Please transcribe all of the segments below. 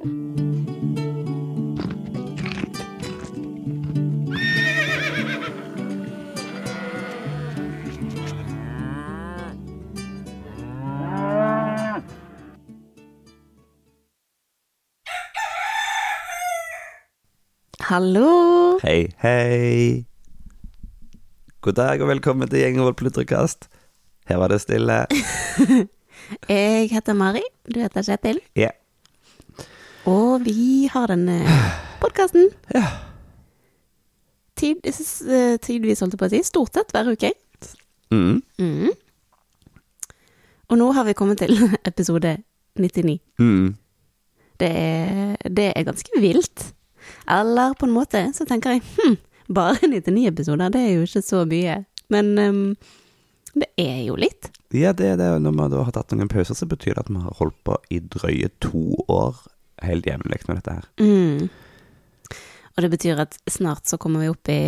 Hallo! Hei, hei. God dag og velkommen til Gjengevold plutrekast. Her var det stille. Jeg heter Mari, du heter Kjetil. Ja. Og vi har denne podkasten. Ja. Tid, eh, tidvis, holdt jeg på å si. Stort sett hver uke. Mm. Mm. Og nå har vi kommet til episode 99. Mm. Det er, det er ganske vilt. Eller på en måte så tenker jeg hm, bare 99 episoder, det er jo ikke så mye. Men um, det er jo litt. Ja, det er det. Når vi da har tatt noen pauser, så betyr det at vi har holdt på i drøye to år helt jevnlig med dette her. Mm. Og det betyr at snart så kommer vi opp i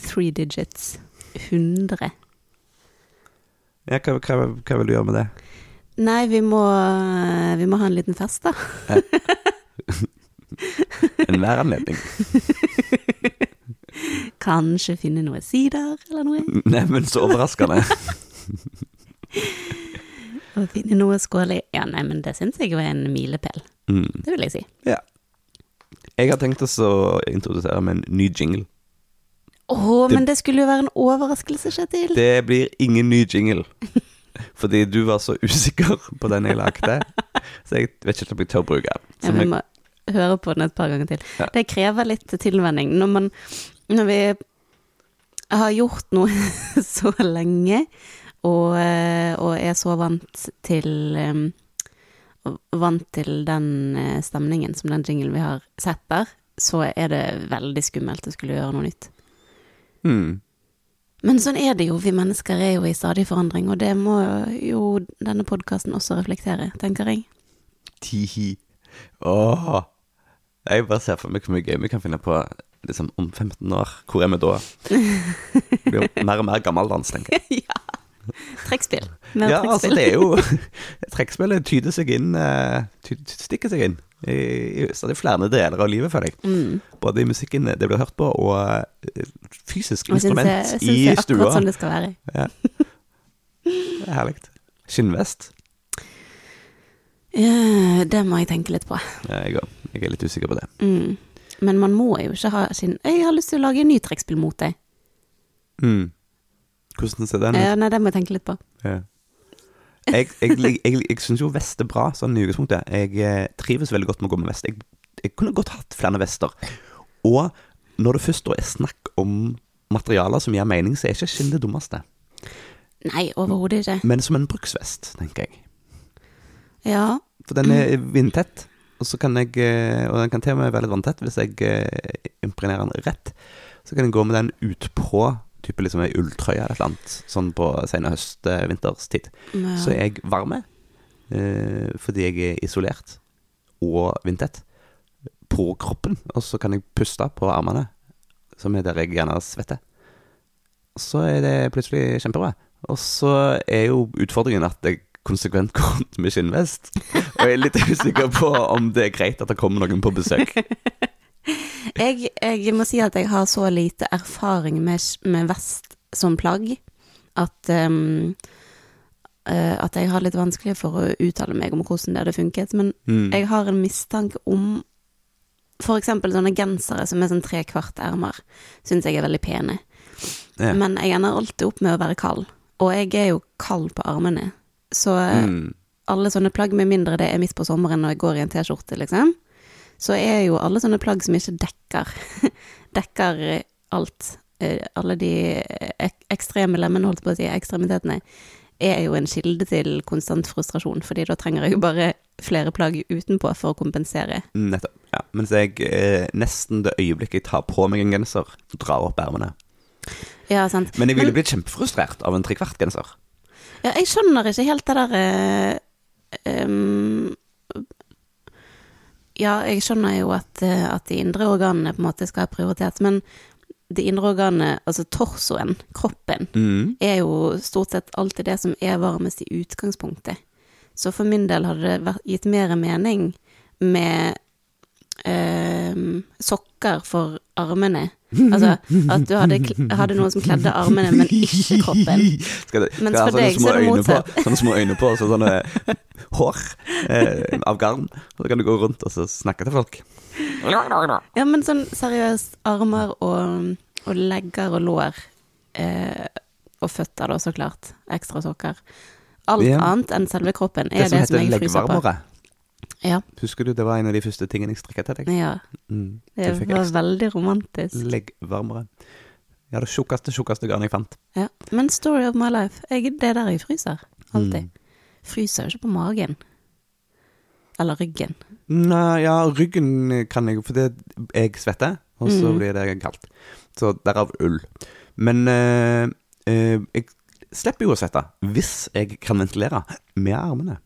three digits. 100. Ja, hva, hva, hva vil du gjøre med det? Nei, vi må, vi må ha en liten fest, da. Enhver anledning. Kanskje finne noe sider eller noe. Neimen, så overraskende. Å finne noe skål i. Ja, nei, men det syns jeg jo er en milepæl. Mm. Det vil jeg si. Jeg har tenkt oss å introdusere med en ny jingle. Å, oh, men det skulle jo være en overraskelse, Kjetil. Det blir ingen ny jingle. Fordi du var så usikker på den jeg lagde, så jeg vet ikke om jeg tør å bruke den. Ja, vi jeg- må høre på den et par ganger til. Ja. Det krever litt tilvenning. Når man Når vi har gjort noe så lenge, og, eh, og er så vant til eh, Vant til den eh, stemningen som den jinglen vi har sett der, så er det veldig skummelt å skulle gjøre noe nytt. Mm. Men sånn er det jo, vi mennesker er jo i stadig forandring, og det må jo denne podkasten også reflektere, tenker jeg. Tihi. Åh. Jeg bare ser for meg hvor mye gøy vi kan finne på liksom, om 15 år. Hvor er vi da? Blir jo mer og mer gammeldans, tenker jeg. ja. Trekkspill. Mer Ja, altså det er jo Trekkspillet tyder seg inn eh, Stikker seg inn i, i stadig flere deler av livet, føler jeg. Mm. Både i musikken det blir hørt på, og eh, fysisk Og jeg instrument jeg synes i er stua. akkurat sånn det skal være. Ja. Det er herlig. Skinnvest. Ja, det må jeg tenke litt på. Ja, Jeg òg. Jeg er litt usikker på det. Mm. Men man må jo ikke ha skinn Jeg har lyst til å lage en ny trekkspill mot deg. Mm. Hvordan ser den ut? Ja, nei, det må jeg tenke litt på. Ja. Jeg, jeg, jeg, jeg, jeg syns jo vest er bra, sånn i utgangspunktet. Jeg eh, trives veldig godt med å gå med vest. Jeg, kunne godt hatt flere vester. Og når det først er snakk om materialer som gir mening, så er ikke skinn det dummeste. Nei, overhodet ikke. Men som en bruksvest, tenker jeg. Ja. For den er vindtett, og så kan jeg eh, Og den kan til og med være litt vanntett hvis jeg eh, impregnerer den rett. Så kan jeg gå med den utpå type liksom ei ulltrøye eller et eller annet, sånn på sene høst-vinterstid. ja. Så er jeg varme, eh, fordi jeg er isolert og vindtett på kroppen. Og så kan jeg puste på armene, som er der jeg gjerne svetter. Så er det plutselig kjempebra. Og så er jo utfordringen at jeg konsekvent går rundt med skinnvest. Og jeg er litt usikker på om det er greit at det kommer noen på besøk. Jeg, jeg må si at jeg har så lite erfaring med, med vest som plagg at um, at jeg har litt vanskelig for å uttale meg om hvordan det hadde funket. Men Mm. jeg har en mistanke om eksempel sånne gensere som er sånn tre kvart ermer, syns jeg er veldig pene. Ja. Men jeg ender alltid opp med å være kald, og jeg er jo kald på armene. Så eh, Mm. alle sånne plagg, med mindre det er midt på sommeren når jeg går i en T-skjorte, liksom, så er jo alle sånne plagg som ikke dekker dekker eh, alt. Eh, Alle de ek ekstreme lemmene, holdt på å si, ekstremitetene, er jo en kilde til konstant frustrasjon, fordi da trenger jeg jo bare flere plagg utenpå for å kompensere. Nettopp. Ja. Mens jeg eh, nesten det øyeblikket jeg tar på meg en genser, drar opp ermene. Ja, sant. Men jeg ville Men- blitt kjempefrustrert av en trekvart-genser. Ja, jeg skjønner ikke helt det der eh, em, Ja, jeg skjønner jo at, eh, at de indre organene på en måte skal ha prioritet, men de indre organene, altså torsoen, kroppen, Mm. er jo stort sett alltid det som er varmest i utgangspunktet. Så for min del hadde det gitt mer mening med eh, sokker for armene. Altså at du hadde, hadde noen som kledde armene, men ikke kroppen. Skal det, Mens skal for deg så er det motsatt. På, sånne små øyne på, og så sånne hår eh, av garn. Så kan du gå rundt og så snakke til folk. Ja, men sånn seriøst, armer og, og legger og lår. Eh, og føtter, da, så klart. Ekstra sokker. Alt Ja. annet enn selve kroppen Det er som det, som jeg fryser på. Ja, Husker du, det var en av de første tingene jeg strikket til deg. ja, Mm. det det var veldig romantisk. leggvarmere. Ja, det tjukkeste, tjukkeste garnet jeg fant. Ja. Men story of my life, jeg, det er der jeg fryser. Alltid. Mm. Fryser jo ikke på magen. Eller ryggen. Nei, ja, ryggen kan jeg, for det, jeg svetter, og så Mm. blir det kaldt. Så derav ull. Men øh, øh, jeg slipper jo å svette hvis jeg kan ventilere med armene.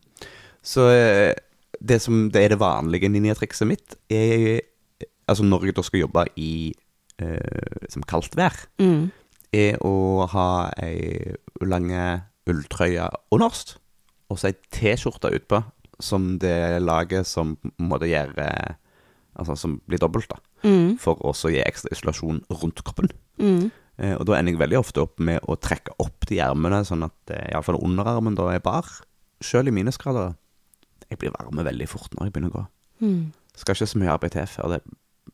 Så eh, det som det er det vanlige ninjatrikset mitt, er Altså når jeg da skal jobbe i eh, som kaldt vær, Mm. er å ha ei lange ulltrøye underst, og så ei T-skjorte utpå, som det laget som på en måte gjør eh, Altså som blir dobbelt, da. Mm. For å gi ekstra isolasjon rundt kroppen. Mm. Eh, og da ender jeg veldig ofte opp med å trekke opp de ermene, sånn at eh, iallfall underarmen da er bar. Sjøl i minusgrader jeg blir varme veldig fort når jeg begynner å gå. Mm. Skal ikke så mye arbeid til før det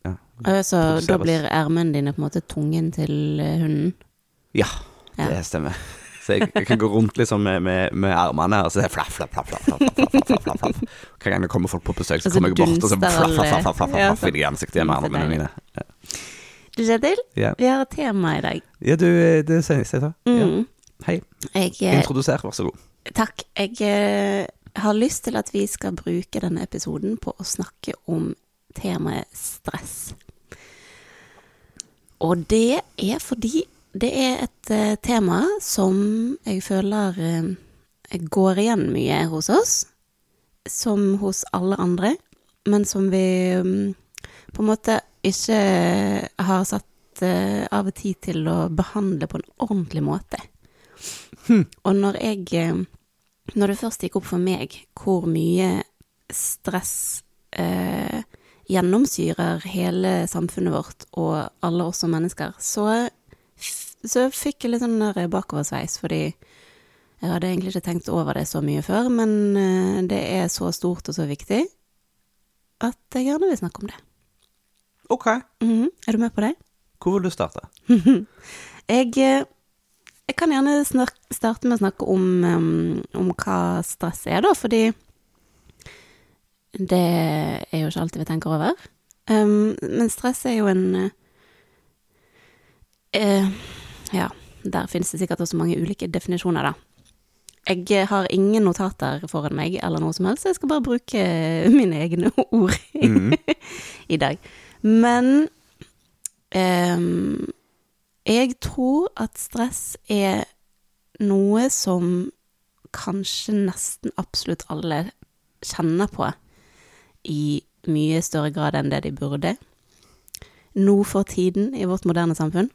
ja, Så da blir ermene dine på en måte tungen til hunden? Ja, det ja. stemmer. Så jeg, jeg, kan gå rundt liksom med, med, med ermene, og så er flaff, flaff, flaff, flaff, flaff, flaff, flaff. Hver gang det kommer folk på besøk, så kommer jeg bort og så flaff, flaff, flaff, flaff, flaff, flaff ja, i ansiktet med armene mine. Du, Kjetil, yeah. vi har et tema i dag. Ja, du, det sier jeg. Mm. Ja. Hei. Jeg, Introduser, vær så god. Takk. Jeg eh, har lyst til at vi skal bruke denne episoden på å snakke om temaet stress. Og det er fordi det er et eh, tema som jeg føler eh, går igjen mye hos oss, som hos alle andre, men som vi mm, på en måte ikke har satt av av tid til å behandle på en ordentlig måte. Og når jeg eh, Når det først gikk opp for meg hvor mye stress eh, gjennomsyrer hele samfunnet vårt og alle oss som mennesker, så, så fikk jeg litt sånn der bakoversveis, fordi jeg hadde egentlig ikke tenkt over det så mye før, men eh, det er så stort og så viktig at jeg gjerne vil snakke om det. Ok, Mhm. Er du med på det? hvor vil du starte? Jeg, eh, jeg kan gjerne starte med å snakke om, um, om hva stress er, da, fordi det er jo ikke alltid vi tenker over. Um, men stress er jo en eh, Ja, der finnes det sikkert også mange ulike definisjoner, da. Jeg har ingen notater foran meg eller noe som helst, så jeg skal bare bruke mine egne ord Mhm. i dag. Men ehm, jeg tror at stress er noe som kanskje nesten absolutt alle kjenner på i mye større grad enn det de burde. Nå for tiden i vårt moderne samfunn.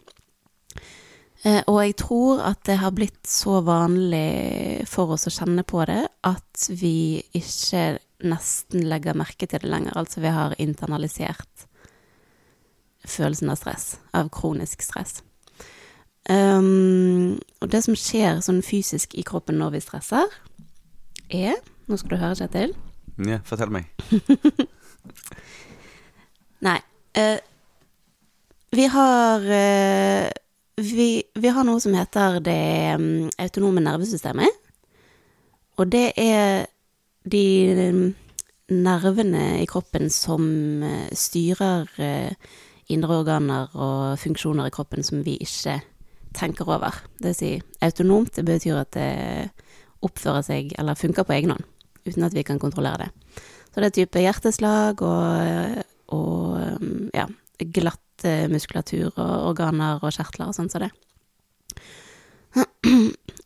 Eh, og jeg tror at det har blitt så vanlig for oss å kjenne på det at vi ikke nesten legger merke til det lenger. Altså vi har internalisert følelsen av stress, av kronisk stress. Um, og det som skjer sånn fysisk i kroppen når vi stresser, er Nå skal du høre, Kjetil. Ja, fortell meg. Nei. Uh, vi har uh, vi, vi har noe som heter det um, autonome nervesystemet. Og det er de mm, nervene i kroppen som uh, styrer indre organer og funksjoner i kroppen som vi ikke tenker over. Det vil si autonomt, det betyr at det oppfører seg eller funker på egen hånd, uten at vi kan kontrollere det. Så det er type hjerteslag og, og um, ja, glatt eh, muskulatur og organer og kjertler og sånn som det.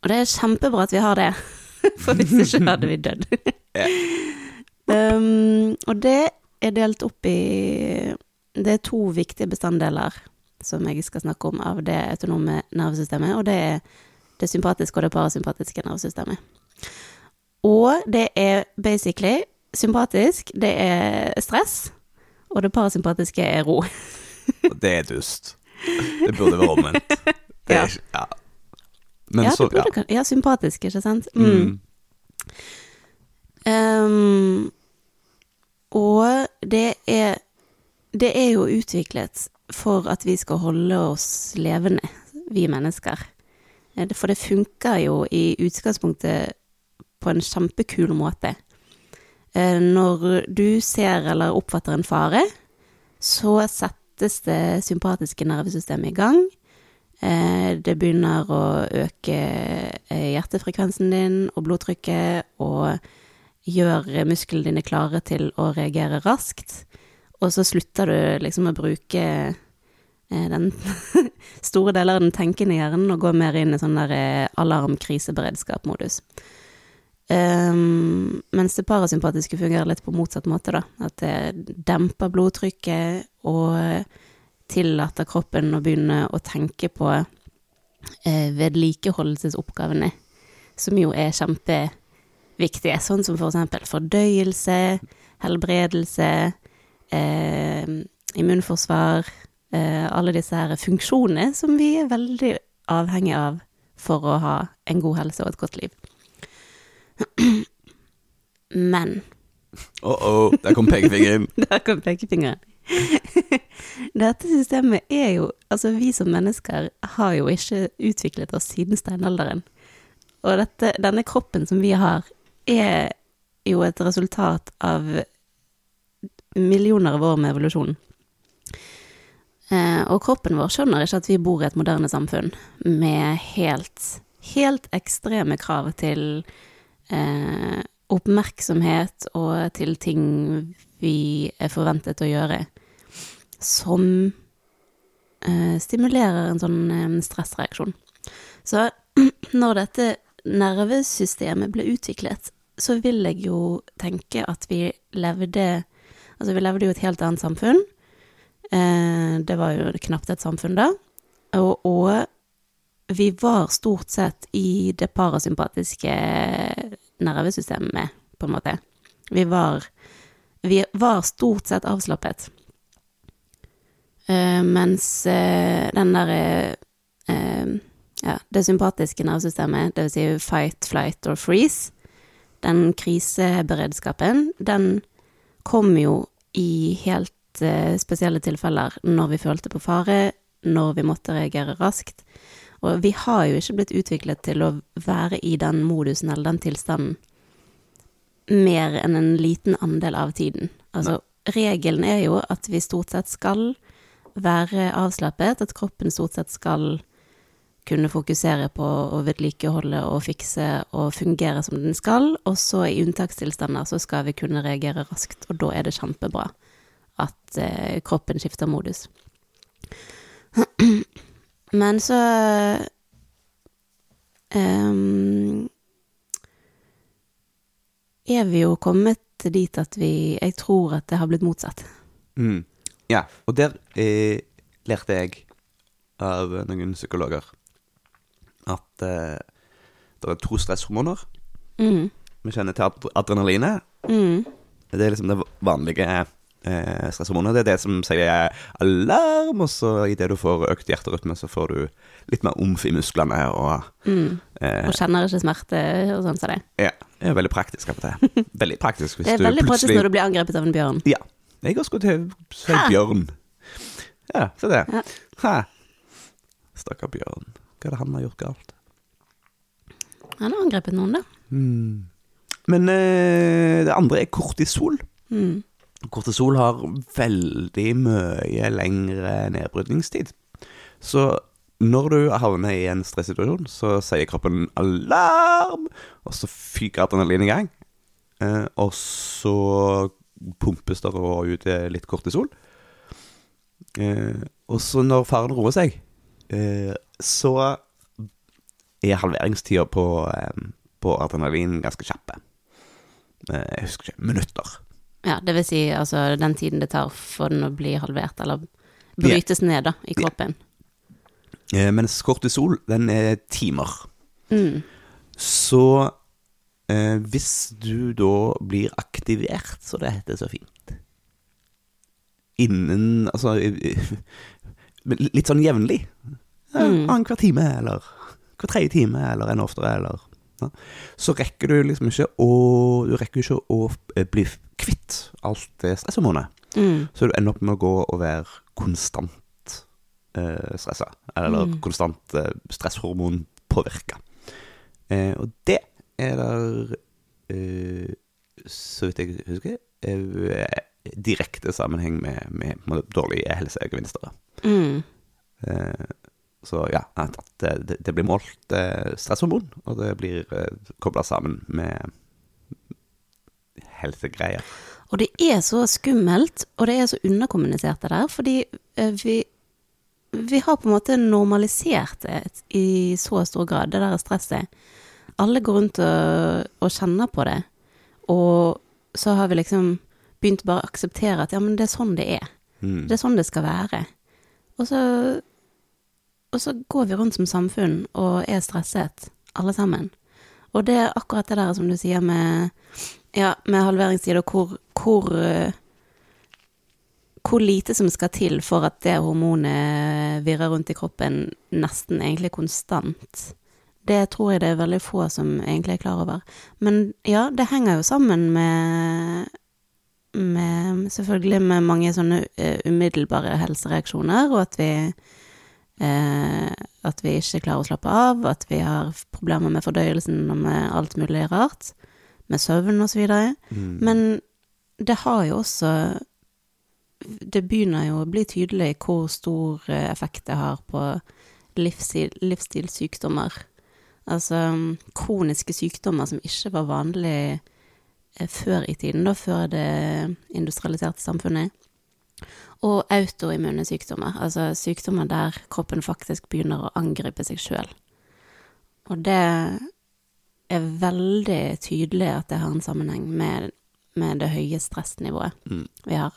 Og det er kjempebra at vi har det, for hvis ikke hadde vi dødd. Um, og det er delt opp i Det er to viktige bestanddeler som jeg skal snakke om av det autonome nervesystemet, og det er det sympatiske og det parasympatiske nervesystemet. Og det er basically sympatisk, det er stress, og det parasympatiske er ro. Det er dust. Det burde være omvendt. Det Ja. er ikke Ja. Men ja, så burde, ja. ja, sympatisk, ikke sant? Mm. Ehm, og det er Det er jo utviklet for at vi skal holde oss levende, vi mennesker. Eh, For det funker jo i utgangspunktet på en kjempekul måte. Eh, Når du ser eller oppfatter en fare, så settes det sympatiske nervesystemet i gang. Eh, Det begynner å øke hjertefrekvensen din og blodtrykket, og gjør musklene dine klare til å reagere raskt. Og så slutter du liksom å bruke eh, den store deler av den tenkende hjernen og går mer inn i sånn der eh, alarm-kriseberedskap-modus. Um, mens det parasympatiske fungerer litt på motsatt måte, da. At det demper blodtrykket og tillater kroppen å begynne å tenke på eh, vedlikeholdelsesoppgavene, som jo er kjempeviktige. Sånn som for eksempel fordøyelse, helbredelse, immunforsvar, eh, alle disse her funksjonene som vi er veldig avhengig av for å ha en god helse og et godt liv. Men Oh oh, der kom pekefingeren. Der kom pekefingeren. Dette systemet er jo Altså, vi som mennesker har jo ikke utviklet oss siden steinalderen. Og dette, denne kroppen som vi har, er jo et resultat av millioner av år med evolusjon. Eh, og kroppen vår skjønner ikke at vi bor i et moderne samfunn med helt, helt ekstreme krav til eh, oppmerksomhet og til ting vi er forventet å gjøre, som eh, stimulerer en sånn eh, stressreaksjon. Så når dette nervesystemet ble utviklet, så vil jeg jo tenke at vi levde Altså, vi levde jo i et helt annet samfunn. Eh, det var jo knapt et samfunn da. Og, og vi var stort sett i det parasympatiske nervesystemet, på en måte. Vi var, vi var stort sett avslappet. Eh, mens eh, den derre eh, ja, det sympatiske nervesystemet, det vil si fight, flight or freeze, den kriseberedskapen, den kom jo i helt eh, spesielle tilfeller når vi følte på fare, når vi måtte reagere raskt. Og vi har jo ikke blitt utviklet til å være i den modusen eller den tilstanden mer enn en liten andel av tiden. Altså, regelen er jo at vi stort sett skal være avslappet, at kroppen stort sett skal kunne fokusere på å vedlikeholde og fikse og fungere som den skal, og så i unntakstilstander så skal vi kunne reagere raskt, og da er det kjempebra at eh, kroppen skifter modus. Men så ehm, er vi jo kommet dit at vi Jeg tror at det har blitt motsatt. Mm. Ja, og der eh, lærte jeg av noen psykologer at eh, det er to stresshormoner. Mm. Vi kjenner til ad- adrenalinet. Mm. Det er liksom det vanlige eh, stresshormonet. Det er det som sier alarm, og så idet du får økt hjerterytme, så får du litt mer omf i musklene, og Mm. eh, Og kjenner ikke smerte og sånn som det. ja, det er veldig praktisk av og til. Veldig praktisk hvis Det er veldig praktisk når du blir angrepet av en bjørn. Ja. Jeg har skulle til å si bjørn. Ja, se det. Ja. Stakkar bjørn. Hva er det han har gjort galt? Han har angrepet noen, da. Mm. Men eh, det andre er kortisol. Mm. Kortisol har veldig mye lengre nedbrytningstid. Så når du havner i en stressituasjon, så sier kroppen alarm, og så fyker adrenalin i gang. Eh, og så pumpes det ut eh, litt kortisol. Eh, og så når faren roer seg, eh, så er halveringstida på, eh, på adrenalin ganske kjappe. Eh, jeg husker ikke. Minutter. Ja, det vil si altså den tiden det tar for den å bli halvert, eller brytes ned, da, i kroppen. Eh, mens kortisol, den er timer. Mm. Så eh, hvis du da blir aktivert, så det heter så fint innen Altså litt sånn jevnlig. Mm. Annenhver time, eller hver tredje time, eller enda oftere, eller ja. Så rekker du liksom ikke å Du rekker ikke å eh, bli kvitt alt det stresshormonet. Mm. Så du ender opp med å gå og være konstant eh, stressa. Eller Mm. konstant eh, stresshormonpåvirka. Eh, og det er der, eh, så vidt jeg husker, eh, direkte sammenheng med, med, med dårlige helsegevinster. Mm. Eh, så ja, at at det, det, det blir målt eh, stresshormon, og det blir eh, kobla sammen med helsegreier. Og det er så skummelt, og det er så underkommunisert det der, fordi eh, vi, vi har på en måte normalisert det i så stor grad, det der stresset. Alle går rundt og, og kjenner på det, og så har vi liksom begynt bare å akseptere at ja, men det er sånn det er. Mm. Det er sånn det skal være. Og så, og så går vi rundt som samfunn og er stresset, alle sammen. Og det er akkurat det der som du sier med, ja, med halveringstid, og hvor, hvor, eh, hvor lite som skal til for at det hormonet virrer rundt i kroppen nesten egentlig konstant. Det tror jeg det er veldig få som egentlig er klar over. Men ja, det henger jo sammen med med selvfølgelig med mange sånne eh, umiddelbare helsereaksjoner, og at vi at vi ikke klarer å slappe av, at vi har problemer med fordøyelsen og med alt mulig rart, med søvn og så videre. Mm. Men det har jo også Det begynner jo å bli tydelig hvor stor eh, effekt det har på livsstil, livsstilssykdommer. Altså kroniske sykdommer som ikke var vanlig eh, før i tiden, da, før det industrialiserte samfunnet. Og autoimmune sykdommer, altså sykdommer der kroppen faktisk begynner å angripe seg sjøl. Og det er veldig tydelig at det har en sammenheng med, med det høye stressnivået Mm. vi har.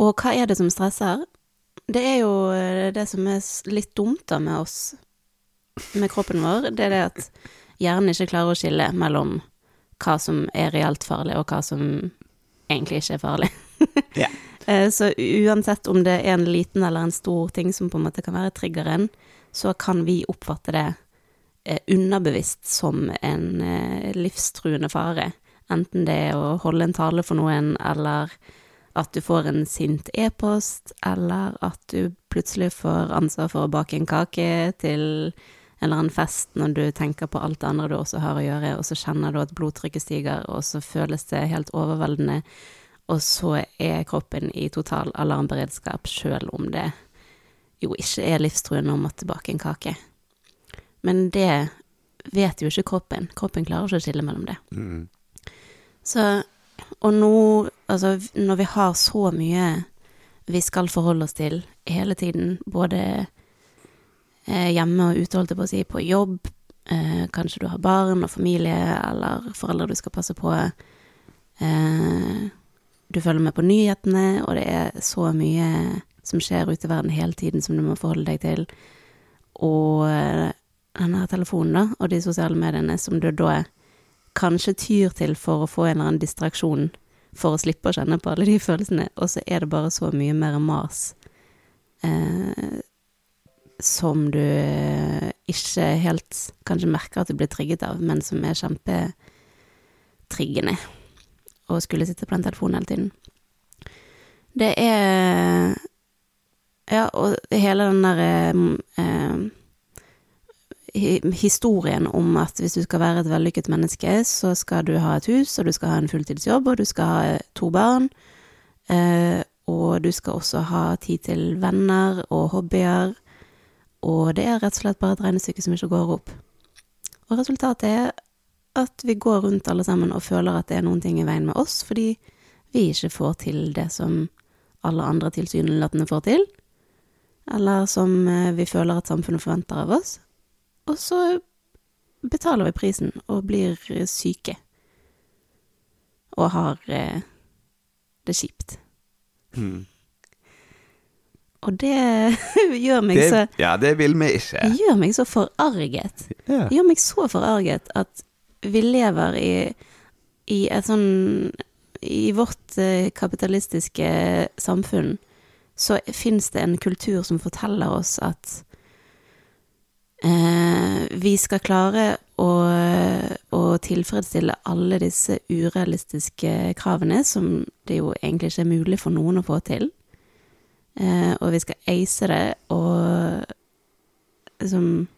Og hva er det som stresser? Det er jo eh, det som er litt dumt da med oss, med kroppen vår, det er det at hjernen ikke klarer å skille mellom hva som er reelt farlig, og hva som egentlig ikke er farlig. Ja. Eh, Så uansett om det er en liten eller en stor ting som på en måte kan være triggeren, så kan vi oppfatte det eh, underbevisst som en eh, livstruende fare. Enten det er å holde en tale for noen, eller at du får en sint e-post, eller at du plutselig får ansvar for å bake en kake til eller annen fest når du tenker på alt det andre du også har å gjøre, og så kjenner du at blodtrykket stiger, og så føles det helt overveldende, og så er kroppen i total alarmberedskap, sjøl om det jo ikke er livstruende å måtte bake en kake. Men det vet jo ikke kroppen. Kroppen klarer ikke å skille mellom det. Mm. Så, og nå, altså, når vi har så mye vi skal forholde oss til hele tiden, både hjemme og ute, holdt jeg på å si, på jobb, eh, kanskje du har barn og familie, eller foreldre du skal passe på, eh, du følger med på nyhetene, og det er så mye som skjer ute i verden hele tiden som du må forholde deg til, og eh, denne telefonen da, og de sosiale mediene som du da kanskje tyr til for å få en eller annen distraksjon for å slippe å kjenne på alle de følelsene, og så er det bare så mye mer mas. Eh, som du ikke helt kanskje merker at du blir trigget av, men som er kjempetriggende å skulle sitte på den telefonen hele tiden. Det er Ja, og hele den der eh, historien om at hvis du skal være et vellykket menneske, så skal du ha et hus, og du skal ha en fulltidsjobb, og du skal ha to barn. Eh, og du skal også ha tid til venner og hobbyer. Og det er rett og slett bare et regnestykke som ikke går opp. Og resultatet er at vi går rundt alle sammen og føler at det er noen ting i veien med oss, fordi vi ikke får til det som alle andre tilsynelatende får til, eller som eh, vi føler at samfunnet forventer av oss. Og så betaler vi prisen og blir syke. Og har eh, det kjipt. Mm. Og det gjør meg så Det, ja, det vil vi ikke. gjør meg så forarget. Ja. Gjør meg så forarget at vi lever i, i et sånn i vårt eh, kapitalistiske samfunn så fins det en kultur som forteller oss at eh, vi skal klare å, å tilfredsstille alle disse urealistiske kravene som det jo egentlig ikke er mulig for noen å få til. Eh, og vi skal ace det og liksom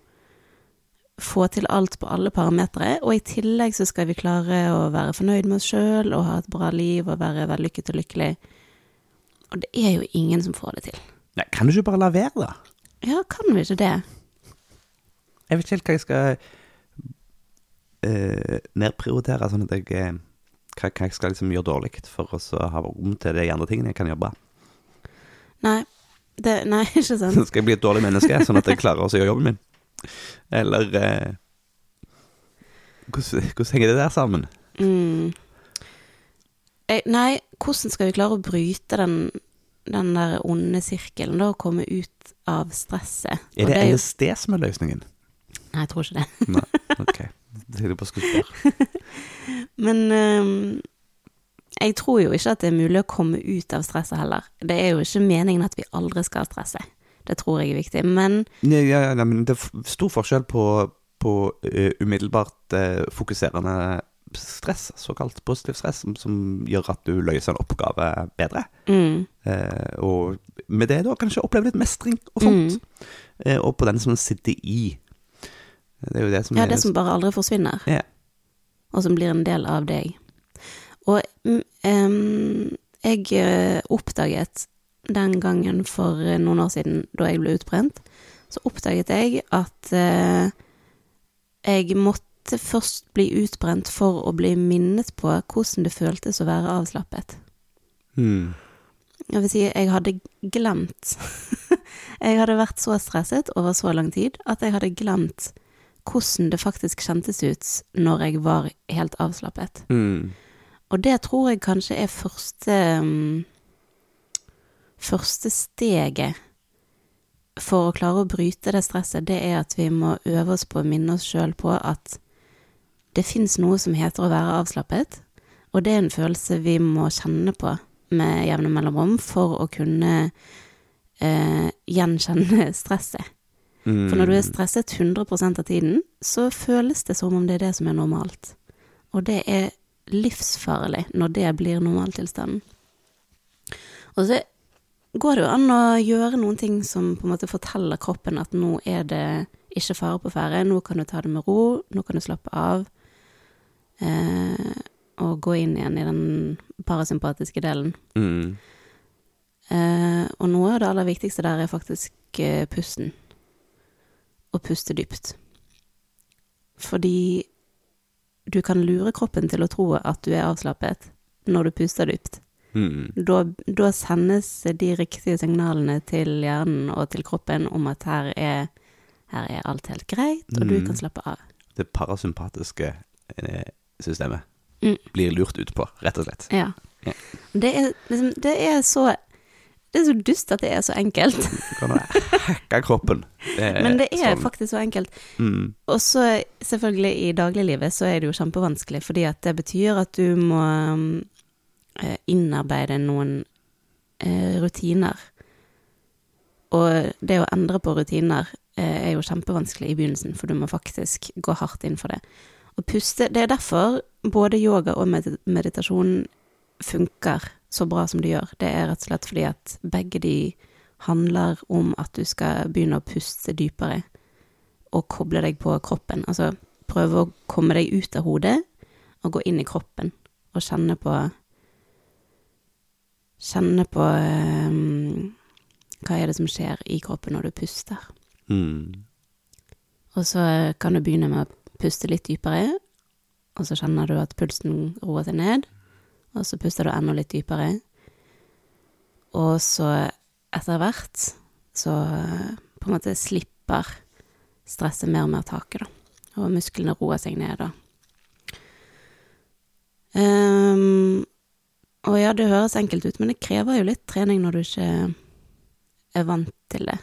få til alt på alle parametere. Og i tillegg så skal vi klare å være fornøyd med oss sjøl og ha et bra liv og være vellykket og lykkelig. Og det er jo ingen som får det til. Nei, kan du ikke bare la være, da? Ja, kan vi ikke det? Jeg vet ikke helt hva jeg skal uh, nedprioritere, sånn at jeg eh, hva, jeg skal liksom gjøre dårlig for å ha rom til de andre tingene jeg kan jobbe. bra. Nei, det, nei ikke sant. Skal jeg bli et dårlig menneske, sånn at jeg klarer å gjøre jobben min? Eller eh, hvordan, hvordan henger det der sammen? Mm. Eh, Nei, hvordan skal vi klare å bryte den, den der onde sirkelen, da, og komme ut av stresset? Er det jo- LSD som er løsningen? Nei, jeg tror ikke det. Nei, ok. Det er bare skulle spørre. Men øhm, jeg tror jo ikke at det er mulig å komme ut av stresset heller. Det er jo ikke meningen at vi aldri skal stresse. Det tror jeg er viktig. Men Nei, ja, ja, men det er stor forskjell på, på uh, umiddelbart uh, fokuserende stress, såkalt positiv stress, som, som gjør at du løser en oppgave bedre. mm, Uh, og med det da kanskje oppleve litt mestring og sånt. Eh, og på den som sitter i. Det er jo det som ja, er det som bare aldri forsvinner. Yeah. Og som blir en del av deg. Og um, jeg eh, oppdaget den gangen for eh, noen år siden, da jeg ble utbrent, så oppdaget jeg at uh, jeg måtte først bli utbrent for å bli minnet på hvordan det føltes å være avslappet. Hmm. Jeg vil si, jeg hadde glemt Jeg hadde vært så stresset over så lang tid at jeg hadde glemt hvordan det faktisk kjentes ut når jeg var helt avslappet. Hmm. Og det tror jeg kanskje er første mm, Første steget for å klare å bryte det stresset, det er at vi må øve oss på å minne oss sjøl på at det fins noe som heter å være avslappet, og det er en følelse vi må kjenne på med jevne mellomrom for å kunne eh, gjenkjenne stresset. Mm. For når du er stresset 100% av tiden, så føles det som om det er det som er normalt. Og det er livsfarlig når det blir normaltilstanden. Og så går det jo an å gjøre noen ting som på en måte forteller kroppen at nå er det ikke fare på ferde, nå kan du ta det med ro, nå kan du slappe av. Eh, og gå inn igjen i den parasympatiske delen. Mm. Eh, og noe av det aller viktigste der er faktisk eh, pusten. Å puste dypt. Fordi du kan lure kroppen til å tro at du er avslappet når du puster dypt. Mm. Da, da sendes de riktige signalene til hjernen og til kroppen om at her er, her er alt helt greit, og du Mm. kan slappe av. Det parasympatiske eh, systemet Mm. blir lurt ut på, rett og slett. Ja. Ja. Det er liksom Det er så Det er så dust at det er så enkelt. Du kan hacke kroppen. Det Men det er sånn. faktisk så enkelt. Mm. Og så selvfølgelig i dagliglivet så er det jo kjempevanskelig, fordi at det betyr at du må eh, innarbeide noen eh, rutiner. Og det å endre på rutiner eh, er jo kjempevanskelig i begynnelsen, for du må faktisk gå hardt inn for det. Å puste Det er derfor både yoga og meditasjon funker så bra som de gjør. Det er rett og slett fordi at begge de handler om at du skal begynne å puste dypere og koble deg på kroppen. Altså prøve å komme deg ut av hodet og gå inn i kroppen og kjenne på Kjenne på um, hva er det som skjer i kroppen når du puster. Mm. Og så kan du begynne med å puste litt dypere, og så kjenner du at pulsen roer seg ned, og så puster du enda litt dypere. Og så etter hvert så på en måte slipper stresset mer og mer taket, da. Og musklene roer seg ned, da. Um, og ja, det høres enkelt ut, men det krever jo litt trening når du ikke er vant til det.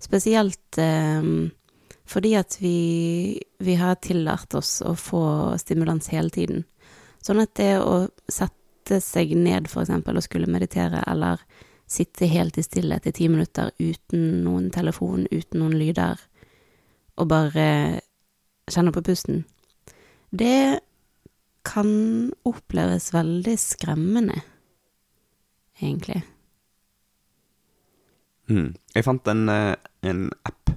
Spesielt um, fordi at vi, vi har tillært oss å få stimulans hele tiden. Sånn at det å sette sette seg ned, for eksempel, og skulle meditere, eller sitte helt i stillhet i ti minutter uten noen telefon, uten noen lyder, og bare kjenne på pusten, det kan oppleves veldig skremmende, egentlig. Mm. Jeg fant en, eh, en app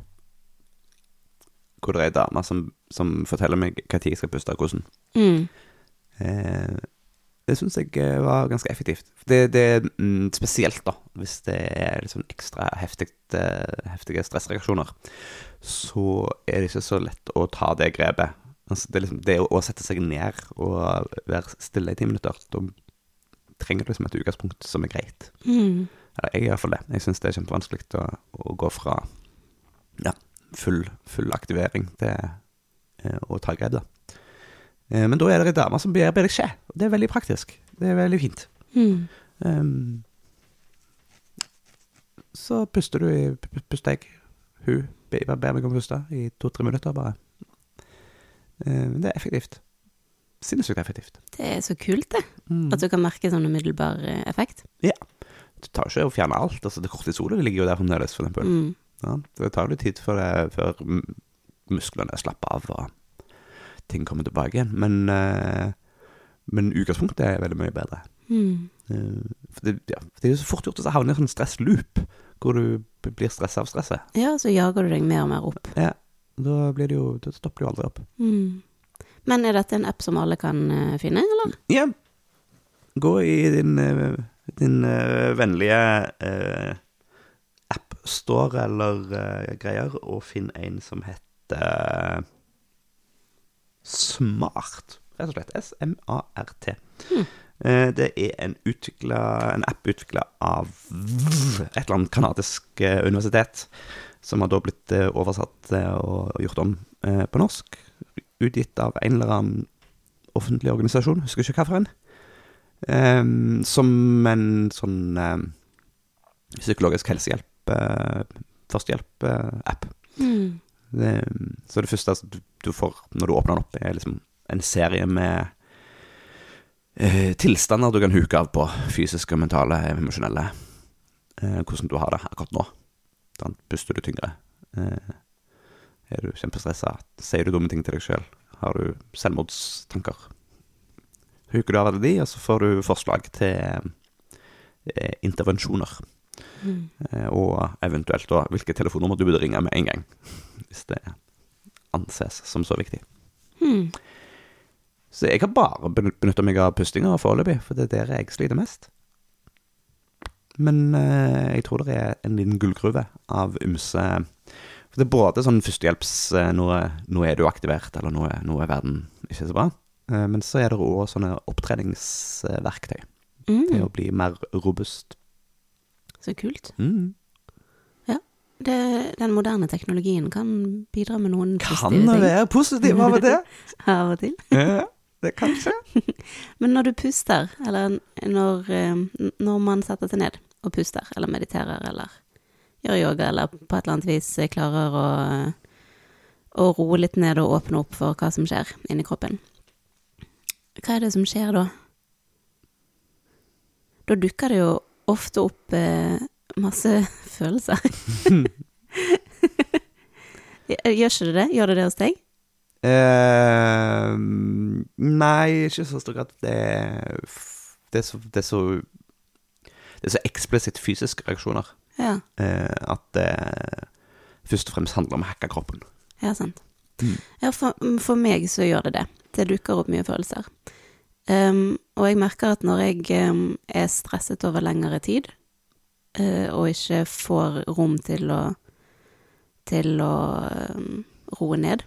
hvor det er ei dame som, som forteller meg når jeg skal puste og hvordan. Mm. Eh, det syns jeg eh, var ganske effektivt. Det, det er mm, spesielt, da, hvis det er liksom ekstra heftigt, eh, heftige stressreaksjoner. Så er det ikke så lett å ta det grepet. Altså, det, liksom, det å, å sette seg ned og være stille i ti minutter, da trenger du liksom et utgangspunkt som er greit. Mm. Eller jeg gjør iallfall det. Jeg syns det er kjempevanskelig å, å gå fra ja, full, full aktivering til eh, å ta grep, da. Eh, men da er det ei dame som ber deg skje. Det er veldig praktisk. Det er veldig fint. Mm. Um, så puster du i pu- Puster jeg. Hun ber, meg om å puste i to-tre minutter, bare. Um, det er effektivt. Sinnssykt effektivt. Det er så kult, det. Mm. At du kan merke sånn umiddelbar effekt. effekt. Du tar jo ikke å fjerne alt. Altså, det Kortisolet ligger jo der fremdeles, for eksempel. Mm. Ja, det tar jo tid før, før musklene slapper av og ting kommer tilbake igjen. Men, uh, men utgangspunktet er veldig mye bedre. Mm. For det, ja, det er jo så fort gjort å havne i en sånn stressloop, hvor du blir stressa av stresset. Ja, så jager du deg mer og mer opp. Ja, da, blir det jo, da stopper du aldri opp. Mm. Men er dette en app som alle kan uh, finne, eller? Ja, gå i din, din vennlige app-store eller greier, og finn en som heter Smart, rett og slett. S-M-A-R-T. Hmm. Eh, Det er en, utviklet, en app utvikla av et eller annet kanadisk eh, universitet, som har da blitt eh, oversatt og gjort om på norsk. Utgitt av en eller annen offentlig organisasjon, husker ikke hvilken. en. som en sånn psykologisk helsehjelp, førstehjelp-app. Mm. Så det første du, du får når du åpner den opp, er liksom en serie med eh, tilstander du kan huke av på. Fysiske, mentale, emosjonelle. Eh, hvordan du har det akkurat nå. Sånn, puster du tyngre? Eh, er du kjempestressa? Sier du dumme ting til deg sjøl? Har du selvmordstanker? Huker du av alle de, og så får du forslag til eh, intervensjoner. Mm. Eh, og eventuelt da hvilket telefonnummer du burde ringe med en gang. Hvis det anses som så viktig. Hmm. Så jeg har bare benytta meg av pustinga foreløpig, for det er der jeg sliter mest. Men eh, jeg tror det er en liten gullgruve av ymse For det er både sånn førstehjelps eh, nå, nå er du aktivert, eller nå er, nå er verden ikke så bra. Eh, men så er det òg sånne opptreningsverktøy til Mm. å bli mer robust. Så kult. Mm. Det, den moderne teknologien kan bidra med noen Kan positive det ting være positiv av og til? av og til. Ja, det kan skje. Men når du puster, eller når, eh, når man setter seg ned og puster, eller mediterer, eller gjør yoga, eller på et eller annet vis klarer å, å roe litt ned og åpne opp for hva som skjer inni kroppen, hva er det som skjer da? Da dukker det jo ofte opp eh, masse følelser. Gjør ikke det det? Gjør det det hos deg? Uh, nei, ikke så stor grad. Det, det, er så, det er så Det er så eksplisitt fysiske reaksjoner Ja, uh, at det først og fremst handler om å hacke kroppen. ja sant. Mm. Ja, for, for meg så gjør det det. Det dukker opp mye følelser. Um, og jeg merker at når jeg um, er stresset over lengre tid, og ikke får rom til å til å um, roe ned,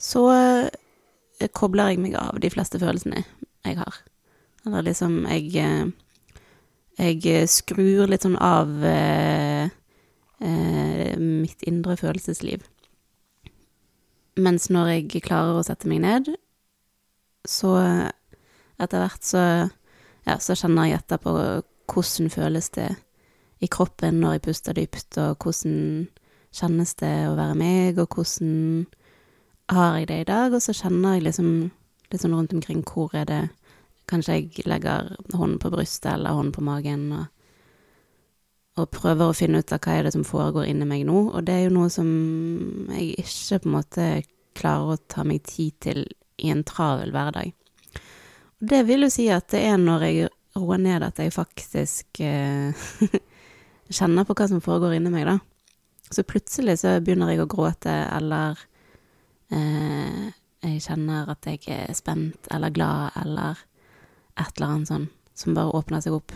så uh, kobler jeg meg av de fleste følelsene jeg har. Eller liksom jeg Jeg skrur litt sånn av uh, uh, mitt indre følelsesliv. Mens når jeg klarer å sette meg ned, så etter hvert så, ja, så kjenner jeg etter på hvordan føles det i kroppen når jeg puster dypt, og hvordan kjennes det å være meg, og hvordan har jeg det i dag, og så kjenner jeg liksom litt sånn rundt omkring hvor er det kanskje jeg legger hånden på brystet eller hånden på magen og, og prøver å finne ut av hva er det som foregår inni meg nå, og det er jo noe som jeg ikke på en måte klarer å ta meg tid til i en travel hverdag. Og det vil jo si at det er når jeg roer ned at jeg faktisk eh, kjenner på hva som foregår inni meg, da. Så plutselig så begynner jeg å gråte, eller eh, jeg kjenner at jeg er spent eller glad, eller et eller annet sånn som bare åpner seg opp.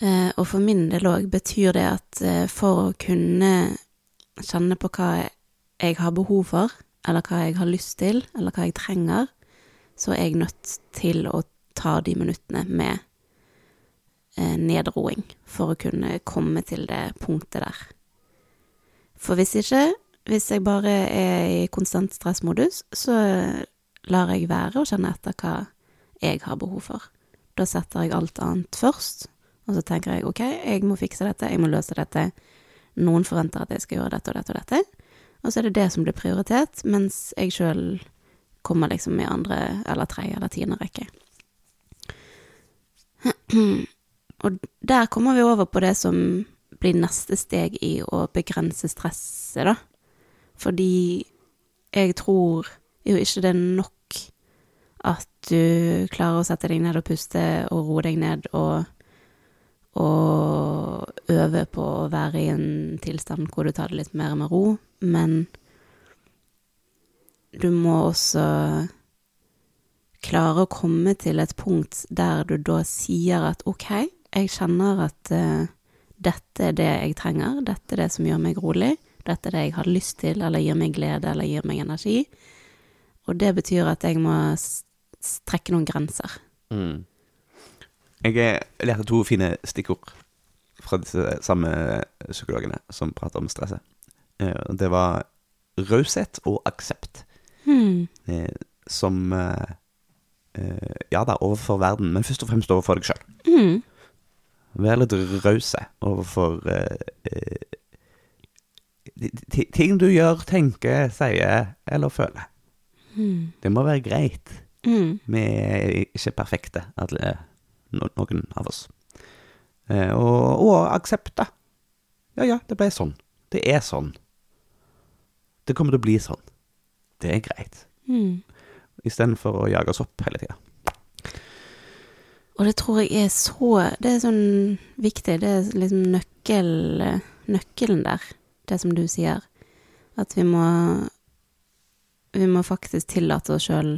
Eh, og for min del òg betyr det at eh, for å kunne kjenne på hva jeg har behov for, eller hva jeg har lyst til, eller hva jeg trenger, så er jeg nødt til å ta de minuttene med nedroing for å kunne komme til det punktet der. For hvis ikke, hvis jeg bare er i konstant stressmodus, så lar jeg være å kjenne etter hva jeg har behov for. Da setter jeg alt annet først, og så tenker jeg ok, jeg må fikse dette, jeg må løse dette. Noen forventer at jeg skal gjøre dette og dette og dette, og så er det det som blir prioritet, mens jeg sjøl kommer liksom i andre eller tredje eller tiende rekke. Og der kommer vi over på det som blir neste steg i å begrense stresset, da. Fordi jeg tror jo ikke det er nok at du klarer å sette deg ned og puste og roe deg ned og, og øve på å være i en tilstand hvor du tar det litt mer med ro, men du må også klare å komme til et punkt der du da sier at ok, jeg kjenner at uh, dette er det jeg trenger, dette er det som gjør meg rolig, dette er det jeg har lyst til, eller gir meg glede, eller gir meg energi. Og det betyr at jeg må strekke noen grenser. Mm. Jeg lærte to fine stikkord fra disse samme psykologene som prater om stresset. Eh, det var raushet og aksept. Eh, som eh, Ja da, overfor verden, men først og fremst overfor deg sjøl. Mm. Vær litt rause overfor ting du gjør, tenker, sier eller føler. Mm. Det må være greit. Mm. Vi er ikke perfekte, alle, noen av oss. Eh, og, og aksepte. Ja ja, det ble sånn. Det er sånn. Det kommer til å bli sånn. Det er greit. Mm. Istedenfor å jage oss opp hele tida. Og det tror jeg er så Det er sånn viktig. Det er liksom nøkkel, nøkkelen der, det som du sier. At vi må Vi må faktisk tillate oss sjøl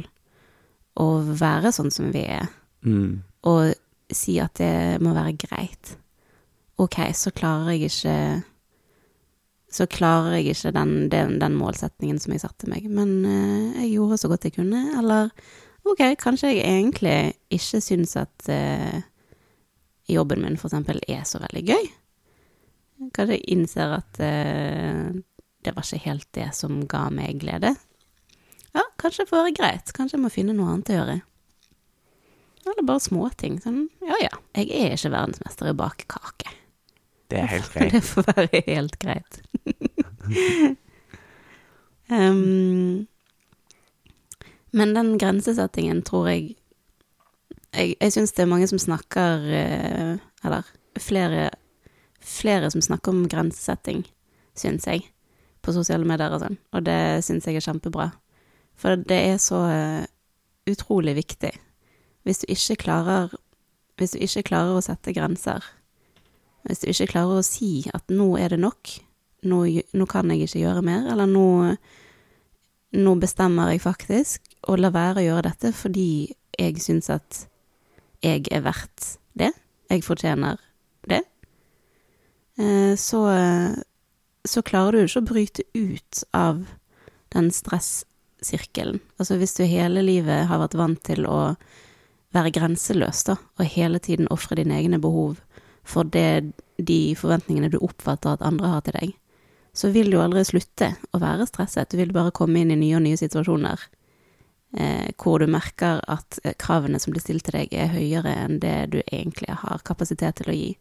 å være sånn som vi er, Mm. og si at det må være greit. Ok, så klarer jeg ikke Så klarer jeg ikke den, den, den målsetningen som jeg satte meg, men eh, jeg gjorde så godt jeg kunne, eller ok, kanskje jeg egentlig ikke syns at eh, jobben min for eksempel er så veldig gøy. Kanskje jeg innser at eh, det var ikke helt det som ga meg glede. Ja, kanskje det får være greit, kanskje jeg må finne noe annet å gjøre. Eller bare småting. Sånn, ja ja, jeg er ikke verdensmester i å bake kake. Det er helt greit. Det får være helt greit. um, men den grensesettingen tror jeg Jeg, jeg syns det er mange som snakker eh, Eller flere, flere som snakker om grensesetting, syns jeg, på sosiale medier og sånn. Og det syns jeg er kjempebra. For det er så eh, utrolig viktig. Hvis du ikke klarer Hvis du ikke klarer å sette grenser, hvis du ikke klarer å si at nå er det nok, nå, nå kan jeg ikke gjøre mer, eller nå, nå bestemmer jeg faktisk å la være å gjøre dette fordi jeg syns at jeg er verdt det, jeg fortjener det, eh, så, så klarer du ikke å bryte ut av den stressirkelen. Altså hvis du hele livet har vært vant til å være grenseløs, da, og hele tiden ofre dine egne behov for det, de forventningene du oppfatter at andre har til deg, så vil du aldri slutte å være stresset. Du vil bare komme inn i nye og nye situasjoner hvor du merker at kravene som blir stilt til deg, er høyere enn det du egentlig har kapasitet til å gi.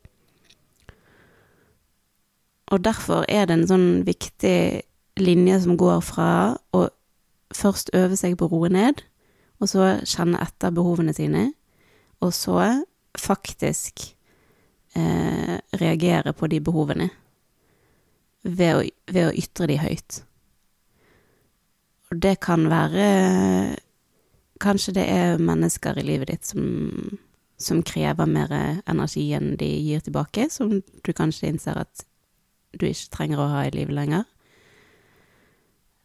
Og derfor er det en sånn viktig linje som går fra å først øve seg på å roe ned, og så kjenne etter behovene sine, og så faktisk eh, reagere på de behovene ved å, ved å ytre de høyt. Og det kan være Kanskje det er mennesker i livet ditt som, som krever mer energi enn de gir tilbake, som du kanskje innser at du ikke trenger å ha i livet lenger.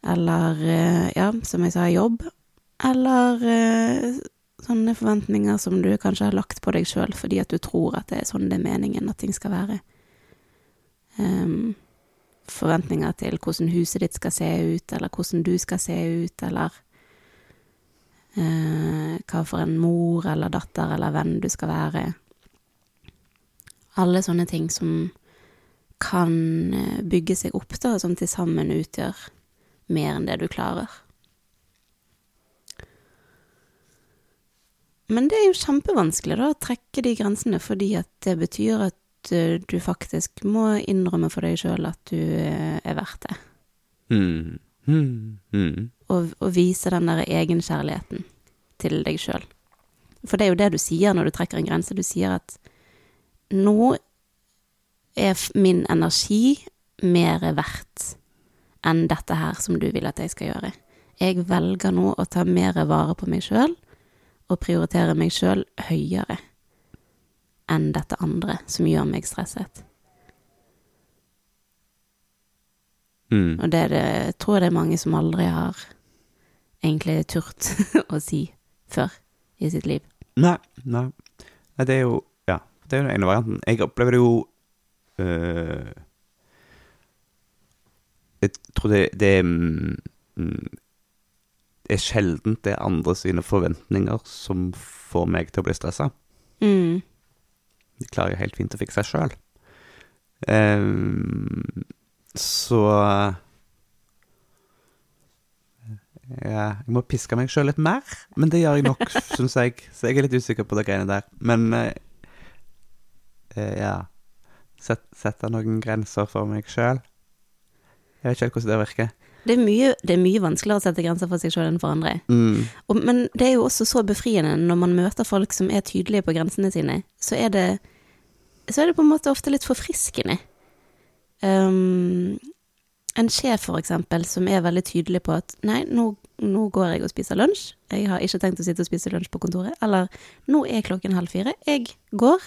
Eller, eh, ja, som jeg sa, jobb. Eller eh, sånne forventninger som du kanskje har lagt på deg sjøl fordi at du tror at det er sånn det er meningen at ting skal være. Um, forventninger til hvordan huset ditt skal se ut, eller hvordan du skal se ut, eller eh, hva for en mor eller datter eller venn du skal være. Alle sånne ting som kan eh, bygge seg opp, da, som til sammen utgjør mer enn det du klarer. Men det er jo kjempevanskelig da, å trekke de grensene, fordi at det betyr at uh, du faktisk må innrømme for deg sjøl at du uh, er verdt det. Mm. Mm. Mm. Og, og, vise den der egenkjærligheten til deg sjøl. For det er jo det du sier når du trekker en grense. Du sier at nå er min energi mer verdt enn dette her som du vil at jeg skal gjøre. Jeg velger nå å ta mer vare på meg sjøl og prioritere meg sjøl høyere enn dette andre som gjør meg stresset. Mm. Og det, det tror jeg det er mange som aldri har egentlig turt å si før i sitt liv. Nei, nei. Det er jo Ja, det er jo den ene varianten. Jeg opplever det jo øh, Jeg tror det, det er mm, er sjelden det er andre sine forventninger som får meg til å bli stressa. Mm. Det klarer jo helt fint å fikse sjøl. Um, så ja, Jeg må piske meg sjøl litt mer, men det gjør jeg nok, syns jeg. Så jeg er litt usikker på de greiene der. Men uh, ja Sette noen grenser for meg sjøl. Jeg vet ikke helt hvordan det virker. Det er, mye, det er mye vanskeligere å sette grenser for seg sjøl enn for andre. Mm. Og, men det er jo også så befriende når man møter folk som er tydelige på grensene sine. Så er det, så er det på en måte ofte litt forfriskende. Um, en sjef, for eksempel, som er veldig tydelig på at nei, nå, nå, går jeg og spiser lunsj. Jeg har ikke tenkt å sitte og spise lunsj på kontoret. Eller nå er klokken halv fire. Jeg går.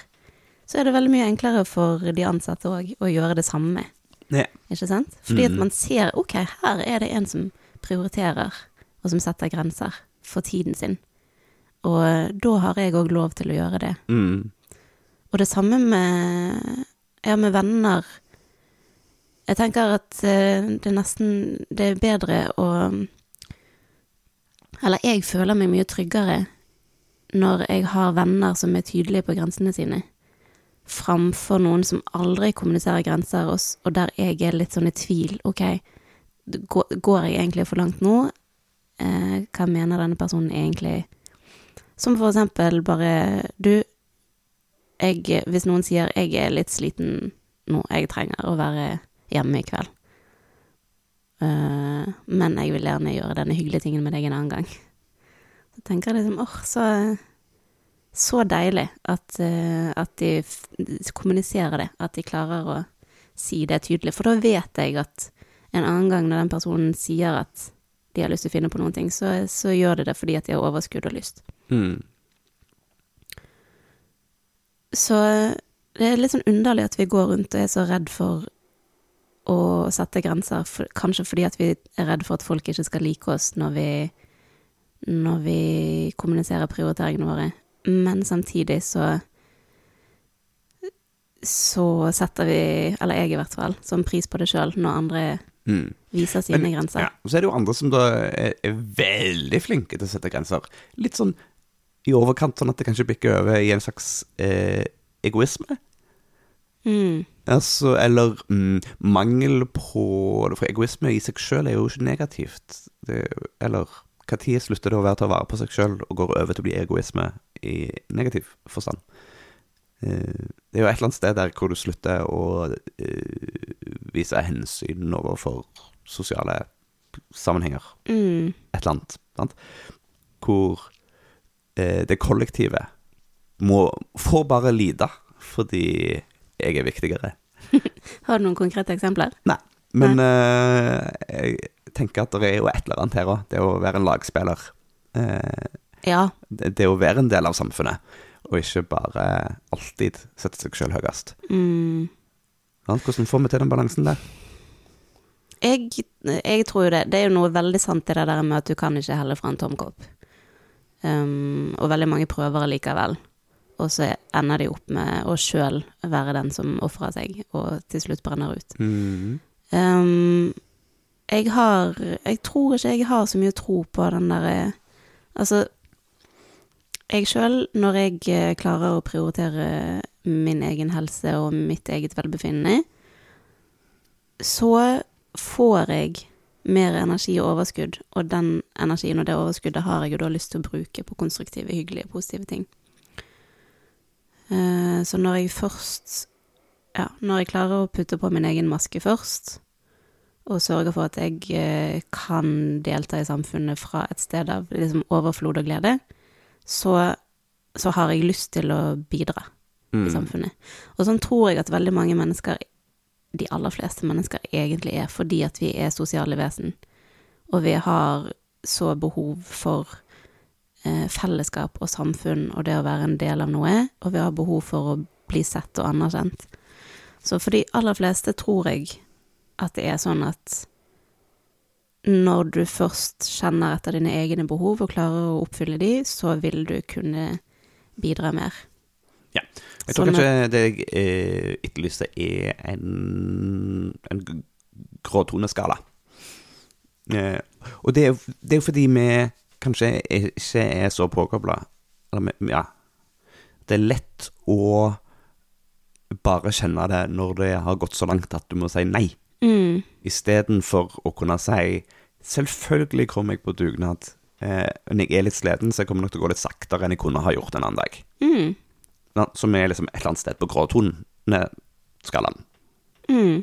Så er det veldig mye enklere for de ansatte òg å gjøre det samme. Ja. Ikke sant? Fordi at Mm. man ser ok, her er det en som prioriterer, og som setter grenser for tiden sin. Og da har jeg òg lov til å gjøre det. Mm. Og det samme med, ja, med venner. Jeg tenker at eh, det nesten Det er bedre å Eller jeg føler meg mye tryggere når jeg har venner som er tydelige på grensene sine, framfor noen som aldri kommuniserer grenser, og, s- og der jeg er litt sånn i tvil. Ok, går jeg egentlig for langt nå? Eh, hva mener denne personen egentlig? Som for eksempel bare Du, jeg, hvis noen sier 'jeg er litt sliten nå, jeg trenger å være hjemme i kveld', Eh, men jeg vil gjerne gjøre denne hyggelige tingen med deg en annen gang, så tenker jeg liksom åh, så, så deilig at, eh, at de kommuniserer det, at de klarer å si det tydelig, for da vet jeg at en annen gang når den personen sier at de har lyst til å finne på noen ting, så, så gjør de det fordi at de har overskudd og lyst. Mm. Så det er litt sånn underlig at vi går rundt og er så redd for å sette grenser, for, kanskje fordi at vi er redd for at folk ikke skal like oss når vi, når vi kommuniserer prioriteringene våre, men samtidig så så setter vi, eller jeg i hvert fall, som pris på det sjøl når andre Mm. viser sine Men, grenser. Ja. Så er det jo andre som da er, er veldig flinke til å sette grenser. Litt sånn i overkant, sånn at det kanskje bikker over i en slags eh, egoisme. Mm. Altså, eller mm, mangel på For egoisme i seg sjøl er jo ikke negativt. Det, eller når slutter det å være til å vare på seg sjøl og går over til å bli egoisme i negativ forstand? Eh, det er jo et eller annet sted der hvor du slutter å eh, vise hensyn overfor sosiale sammenhenger. Mm. Et eller annet. Sant? Hvor eh, det kollektive må får bare lide fordi jeg er viktigere. Har du noen konkrete eksempler? Nei. Men eh, jeg tenker at det er jo et eller annet her òg. Det å være en lagspiller. Eh, Ja. det, det å være en del av samfunnet, og ikke bare alltid sette seg sjøl høyest. Mm. Hvordan får vi til den balansen der? Jeg, jeg tror jo det. Det er jo noe veldig sant i det der med at du kan ikke helle fra en tom kopp. Um, og veldig mange prøver allikevel. Og så ender de opp med å sjøl være den som ofrer seg, og til slutt brenner ut. Mm. Um, jeg har Jeg tror ikke jeg har så mye tro på den derre Altså, jeg sjøl, når jeg eh, klarer å prioritere min egen helse og mitt eget velbefinnende, så får jeg mer energi og overskudd, og den energien og det overskuddet har jeg jo da lyst til å bruke på konstruktive, hyggelige, positive ting. Eh, Så når jeg først Ja, når jeg klarer å putte på min egen maske først, og sørger for at jeg eh, kan delta i samfunnet fra et sted av liksom overflod og glede, så, så har jeg lyst til å bidra Mm. i samfunnet. Og sånn tror jeg at veldig mange mennesker, de aller fleste mennesker, egentlig er, fordi at vi er sosiale vesen. Og vi har så behov for eh, fellesskap og samfunn og det å være en del av noe, og vi har behov for å bli sett og anerkjent. Så for de aller fleste tror jeg at det er sånn at når du først kjenner etter dine egne behov og klarer å oppfylle de, så vil du kunne bidra mer. Ja. Jeg tror Sånn kanskje det jeg eh, etterlyser, er en, en gråtoneskala. Eh, og det er, jo- det fordi vi kanskje ikke er så påkobla. Eller ja. Det er lett å bare kjenne det når det har gått så langt at du må si nei, Mm. istedenfor å kunne si Selvfølgelig kommer jeg på dugnad. Eh, men jeg er litt sliten, så jeg kommer nok til å gå litt saktere enn jeg kunne ha gjort en annen dag. Mm. Som er liksom et eller annet sted på gråtoneskalaen. Mm.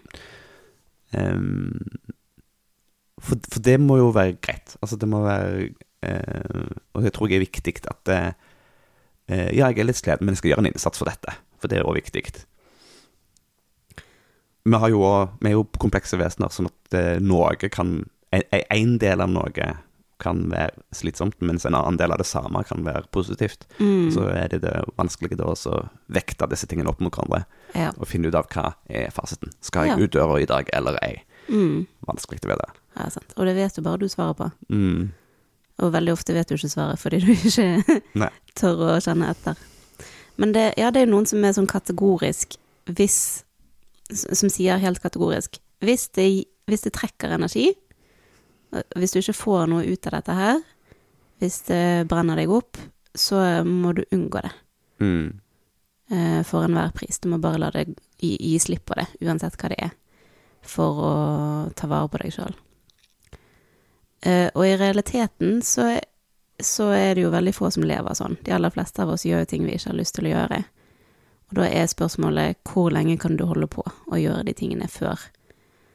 Um, for, for det må jo være greit. Altså, det må være eh, Og jeg tror jeg er viktig at det, eh, Ja, jeg er litt sliten, men jeg skal gjøre en innsats for dette. For det er òg viktig. Vi, har jo, vi er jo komplekse vesener, sånn at eh, noe kan en, en del av noe kan være slitsomt, mens en annen del av det samme kan være positivt. Mm. Så er det det vanskelige da å vekte disse tingene opp mot hverandre Ja. og finne ut av hva er fasiten. Skal jeg Ja. ut døra i dag eller ei? Mm. Vanskelig å vite. ja, sant. Og det vet jo bare du svaret på. Mm. Og veldig ofte vet du ikke svaret fordi du ikke tør å kjenne etter. Men det, ja, det er jo noen som er sånn kategorisk hvis Som sier helt kategorisk Hvis det, hvis det trekker energi, hvis du ikke får noe ut av dette her, hvis det brenner deg opp, så må du unngå det. Mm. eh, for enhver pris. Du må bare la det gi, gi slipp på det, uansett hva det er, for å ta vare på deg sjøl. og i realiteten så, så er det jo veldig få som lever sånn. De aller fleste av oss gjør jo ting vi ikke har lyst til å gjøre. Og da er spørsmålet hvor lenge kan du holde på å gjøre de tingene før,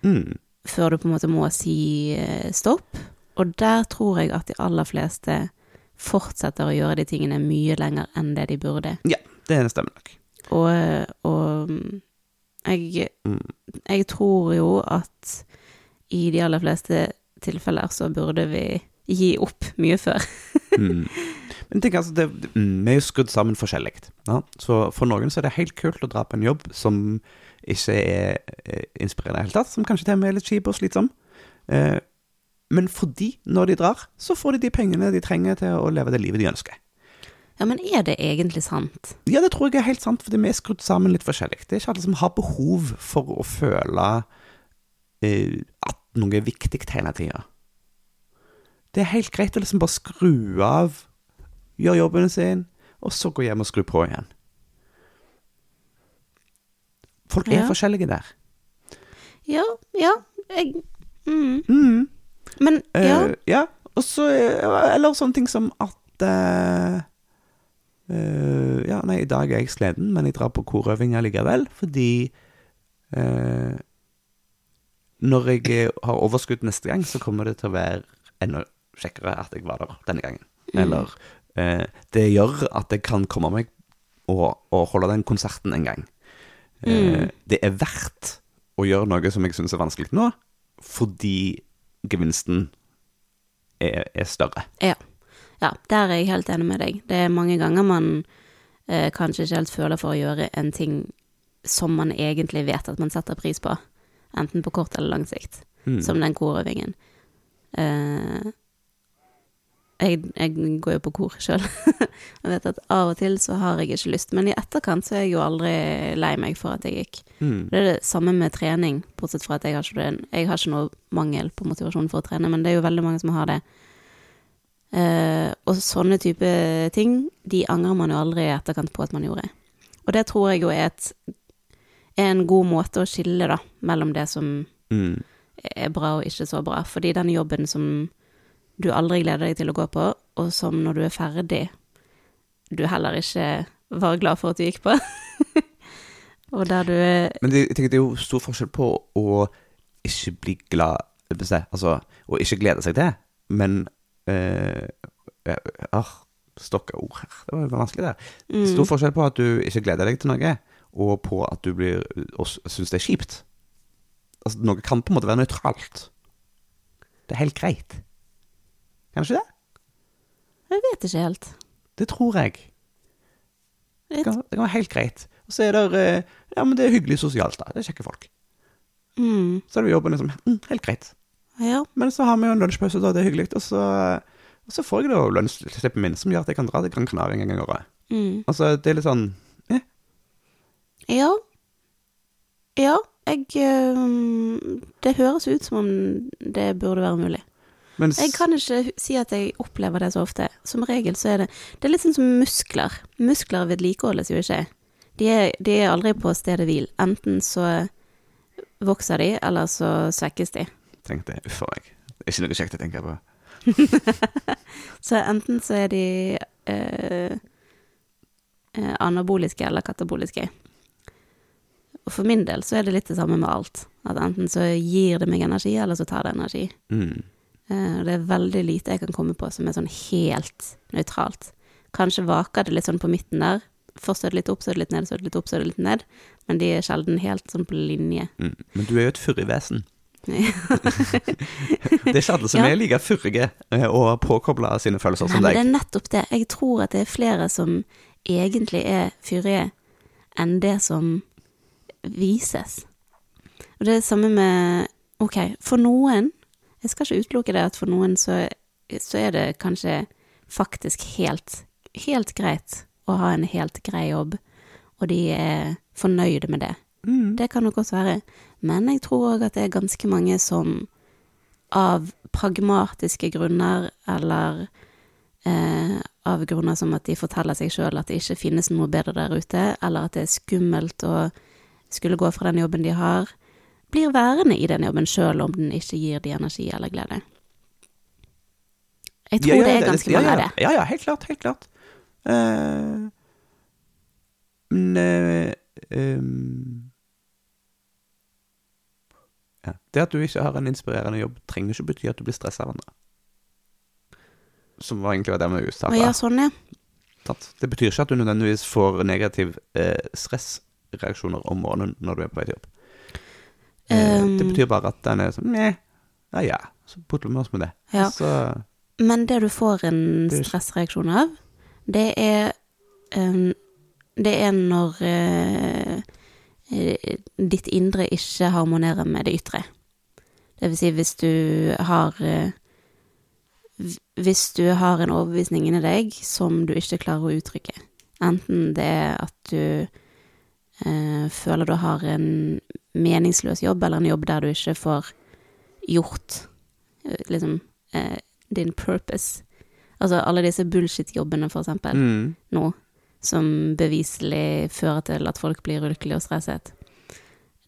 Mm. før du på en måte må si eh, stopp. Og der tror jeg at de aller fleste fortsetter å gjøre de tingene mye lenger enn det de burde. Ja, det stemmer nok. Og, og jeg, Mm. jeg tror jo at i de aller fleste tilfeller så burde vi gi opp mye før. Mm. Men tenk, altså, det, mm, vi er jo skrudd sammen forskjellig. Ja? Så for noen så er det helt kult å dra på en jobb som ikke er eh, inspirerende i det hele tatt, som kanskje til og med er litt kjip og slitsom. Eh, men fordi, når de drar, så får de de pengene de trenger til å leve det livet de ønsker. Ja, men er det egentlig sant? Ja, det tror jeg er helt sant, fordi vi er skrudd sammen litt forskjellig. Det er ikke alle som har behov for å føle eh, at noe er viktig hele tida. Det er helt greit å liksom bare skru av, gjøre jobben sin, og så gå hjem og skru på igjen. Folk er Ja. forskjellige der. Ja, ja, jeg mm. Mm. Men ja. ja. ja. Og så eh, Eller sånne ting som at uh, uh, Ja, nei, i dag er jeg sliten, men jeg drar på korøving allikevel, fordi eh, Når jeg eh, har overskudd neste gang, så kommer det til å være enda kjekkere at jeg var der denne gangen. Mm. Eller Eh, det gjør at jeg kan komme meg og, og holde den konserten en gang. Eh, Mm. Det er verdt å gjøre noe som jeg syns er vanskelig nå, fordi gevinsten er, er større. Ja. ja, der er jeg helt enig med deg. Det er mange ganger man eh, kanskje ikke helt føler for å gjøre en ting som man egentlig vet at man setter pris på, enten på kort eller lang sikt, Mm. som den korøvingen. Eh, jeg, jeg går jo på kor sjøl, og vet at av og til så har jeg ikke lyst, men i etterkant så er jeg jo aldri lei meg for at jeg gikk. Mm. Det er det samme med trening, bortsett fra at jeg har ikke, det, jeg har ikke noe mangel på motivasjon for å trene, men det er jo veldig mange som har det. Uh, og sånne type ting, de angrer man jo aldri i etterkant på at man gjorde. Og det tror jeg jo er, et, er en god måte å skille da, mellom det som Mm. er bra og ikke så bra. Fordi den jobben som du aldri gleder deg til å gå på, og som når du er ferdig, du heller ikke var glad for at du gikk på. og der du Men det, jeg tenker det er jo stor forskjell på å ikke bli glad Altså, å ikke glede seg til, men eh, eh, ah, Stokka ord her. Det var vanskelig, det. mm, Stor forskjell på at du ikke gleder deg til noe, og på at du blir og syns det er kjipt. Altså, noe kan på en måte være nøytralt. Det er helt greit. Kanskje det? Jeg vet ikke helt. Det tror jeg. Det kan, det kan være helt greit. Og så er det eh, Ja, men det er hyggelig sosialt, da. Det er kjekke folk. mm, Så er det jobben liksom mm, Helt greit. ja. Men så har vi jo en lunsjpause, da. Det er hyggelig. Og så, og så får jeg da lønnsslippen min, som gjør at jeg kan dra til Gran Canaria en gang i året. Mm. Altså, det er litt sånn Ja. Ja, jeg øhm, Det høres ut som om det burde være mulig. Mens Jeg kan ikke si at jeg opplever det så ofte. Som regel så er det Det er litt sånn som muskler. Muskler vedlikeholdes jo ikke. De er, de er aldri på stedet hvil. Enten så vokser de, eller så svekkes de. tenkte uff a meg. Det er ikke noe kjekt å tenke på. Så enten så er de eh, anaboliske eller kataboliske. Og for min del så er det litt det samme med alt. At enten så gir det meg energi, eller så tar det energi. Mm. Eh, det er veldig lite jeg kan komme på som er sånn helt nøytralt. Kanskje vaker det litt sånn på midten der. Først er det litt opp, så er det litt ned, så er det litt opp, så er det litt ned. Men de er sjelden helt sånn på linje. Mm. Men du er jo et furrig vesen. Det er ikke alle som Ja. er like furrige eh, og påkobla sine følelser Nei, som men det er nettopp det. Jeg tror at det er flere som egentlig er fyrige enn det som vises. Og det er det samme med Ok, for noen Jeg skal ikke utelukke det at for noen så, så er det kanskje faktisk helt, helt greit å ha en helt grei jobb, og de er fornøyde med det. Mm. Det kan nok også være. Men jeg tror òg at det er ganske mange som av pragmatiske grunner, eller eh, av grunner som at de forteller seg sjøl at det ikke finnes noe bedre der ute, eller at det er skummelt å skulle gå fra den jobben de har, blir værende i den jobben sjøl om den ikke gir de energi eller glede. Jeg tror Ja, ja, det er ganske ja, mange ja. av det. Ja, ja, helt klart. Helt klart. Uh, men uh, um, ja. Det at du ikke har en inspirerende jobb, trenger ikke bety at du blir stressa av andre. Som var egentlig var det med starta. ja, sånn, ja. Det betyr ikke at du nødvendigvis får negativ eh, stressreaksjoner om morgenen når du er på vei til jobb. Eh, Um, det betyr bare at den er sånn Nei, ja ja, så putter vi oss med det. Ja. Så Men det du får en stressreaksjon av, det er um, Det er når eh, eh, ditt indre ikke harmonerer med det ytre. Det vil si hvis du har uh, Hvis du har en overbevisning inni deg som du ikke klarer å uttrykke. Enten det er at du eh, føler du har en meningsløs jobb, eller en jobb der du ikke får gjort eh, liksom eh, din purpose. Altså alle disse bullshit-jobbene, for eksempel, mm, nå, som beviselig fører til at folk blir ulykkelige og stresset.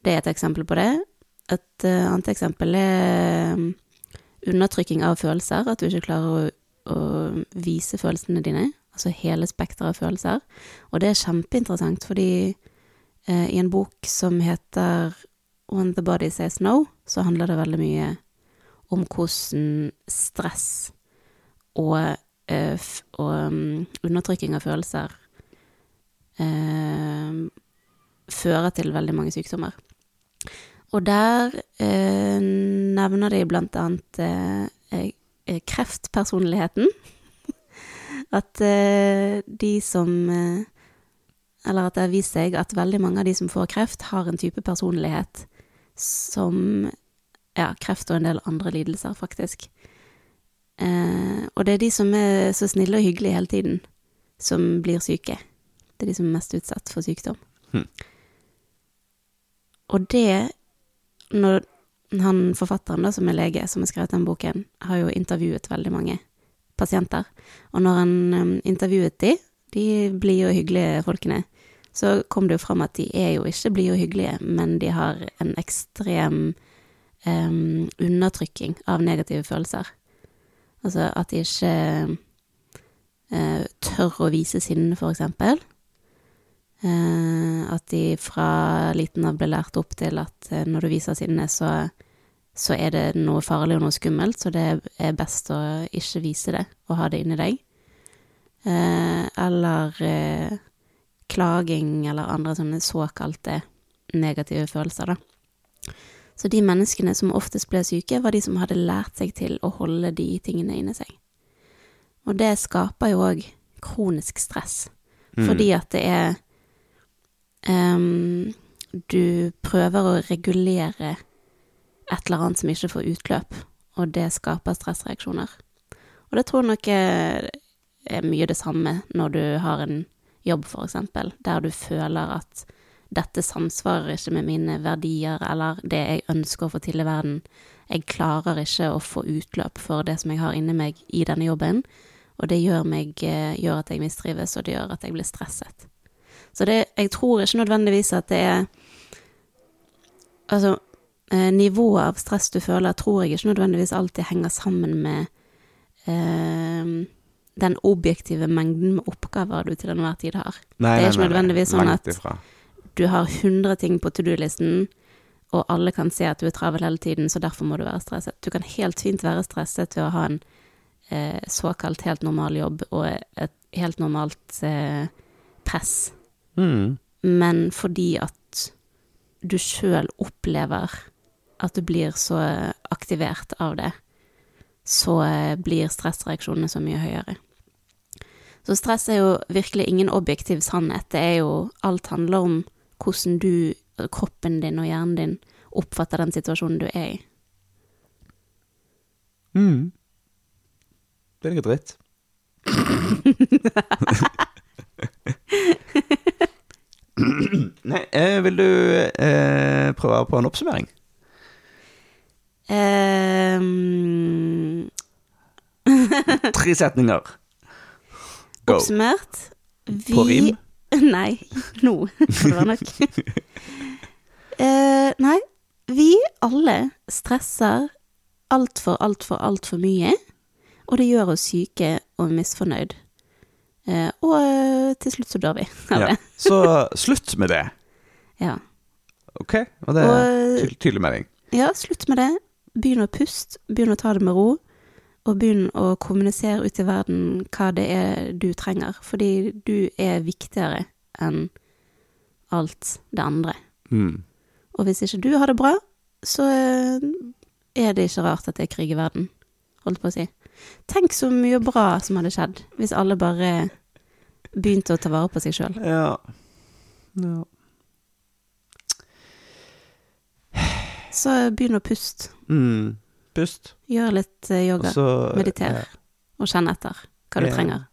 Det er et eksempel på det. Et uh, annet eksempel er undertrykking av følelser, at du ikke klarer å, å vise følelsene dine, altså hele spekteret av følelser. Og det er kjempeinteressant, fordi eh, i en bok som heter When the Body Says No, så handler det veldig mye om hvordan stress og eh, og um, undertrykking av følelser eh, fører til veldig mange sykdommer. Og der eh, nevner de blant annet eh, eh, kreftpersonligheten. At de som Eller at det har vist seg at veldig mange av de som får kreft, har en type personlighet som Ja, kreft og en del andre lidelser, faktisk. Eh, og det er de som er så snille og hyggelige hele tiden, som blir syke. Det er de som er mest utsatt for sykdom. Hm. Og det, når han forfatteren da, som er lege, som har skrevet den boken, har jo intervjuet veldig mange pasienter. Og når han um, intervjuet de, de blide og hyggelige folkene, så kom det jo fram at de er jo ikke blide og hyggelige, men de har en ekstrem um, undertrykking av negative følelser. Altså at de ikke uh, tør å vise sinne, for eksempel. Uh, at de fra liten av ble lært opp til at uh, når du viser sinne, så, så er det noe farlig og noe skummelt, så det er best å ikke vise det og ha det inni deg. Eller klaging eller andre sånne såkalte negative følelser, da. Så de menneskene som oftest ble syke, var de som hadde lært seg til å holde de tingene inni seg. Og det skaper jo òg kronisk stress, Mm. fordi at det er um, Du prøver å regulere et eller annet som ikke får utløp, og det skaper stressreaksjoner. Og det tror jeg nok er, mye det samme når du har en jobb, eksempel, der du føler at dette samsvarer ikke med mine verdier eller det jeg ønsker å få til i verden. Jeg klarer ikke å få utløp for det som jeg har inni meg i denne jobben, og det gjør, meg, eh, gjør at jeg mistrives, og det gjør at jeg blir stresset. Så det, jeg tror ikke nødvendigvis at det er Altså, eh, nivået av stress du føler, tror jeg ikke nødvendigvis alltid henger sammen med eh, den objektive mengden med oppgaver du til enhver tid har. Nei, det er nei, ikke nei, nei. nødvendigvis sånn at- du har 100 ting på to do-listen, og alle kan se at du er travel hele tiden, så derfor må du være stresset. Du kan helt fint være stresset ved å ha en eh, såkalt helt normal jobb og et helt normalt eh, press, Mm. men fordi at du sjøl opplever at du blir så aktivert av det, så eh, blir stressreaksjonene så mye høyere. Så stress er jo virkelig ingen objektiv sannhet. Det er jo Alt handler om hvordan du, kroppen din og hjernen din, oppfatter den situasjonen du er i. Mm. Det er noe dritt. Nei, eh, vil du eh, prøve på en oppsummering? Ehm, Tre setninger. Go. oppsummert vi, På rim? Nei, nå No. det var nok. uh, nei, vi alle stresser altfor, altfor, altfor mye, og det gjør oss syke og misfornøyd. Uh, og uh, til slutt så dør vi av Ja. Så slutt med det. Ja. OK? Og det er tydelig melding. ja, slutt med det. Begynn å puste, begynn å ta det med ro, og begynn å kommunisere ut i verden hva det er du trenger, fordi du er viktigere enn alt det andre. Mm. Og hvis ikke du har det bra, så eh, er det ikke rart at det er krig i verden, holdt på å si. Tenk så mye bra som hadde skjedd hvis alle bare begynte å ta vare på seg sjøl. Ja. ja. Så begynn å puste. Mm. Pust. Gjør litt eh, yoga. Også, Mediter. Ja. Og kjenn etter hva du Ja. trenger.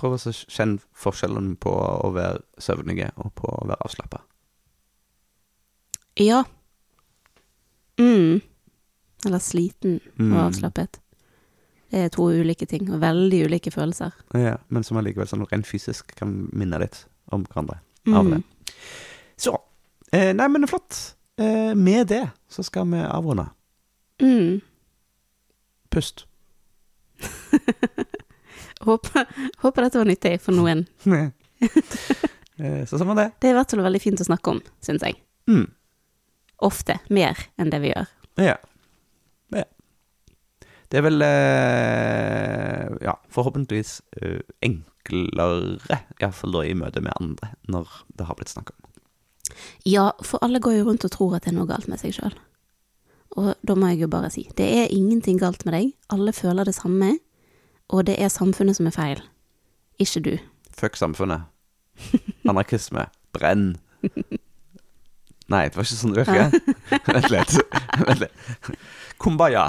prøv å kjenne forskjellen på å være søvnige og på å være avslappa. Ja. Mm. Eller sliten Mm. og avslappet. Det er to ulike ting, og veldig ulike følelser. Ja, men som allikevel sånn rent fysisk kan minne litt om hverandre. Av Mm. det. Så eh, Nei, men flott. Eh, med det så skal vi avrunde. Mm. Pust. Håper, håper dette var nyttig for noen. eh, så sånn var det. Det er i hvert fall veldig fint å snakke om, syns jeg. Mm. Ofte. Mer enn det vi gjør. Ja. ja. Det er vel eh, Ja, forhåpentligvis eh, enklere, iallfall da i møte med andre, når det har blitt snakka om. Ja, for alle går jo rundt og tror at det er noe galt med seg sjøl. Og da må jeg jo bare si, det er ingenting galt med deg, alle føler det samme, og det er samfunnet som er feil, ikke du. Fuck samfunnet. Anarkisme. Brenn. Nei, det var ikke sånn det virker. Vent litt. Vent litt. Kumbaya.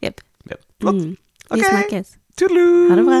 Jepp. yep. Flott. Mm. Vi snakkes. Tudelu! Ha det bra.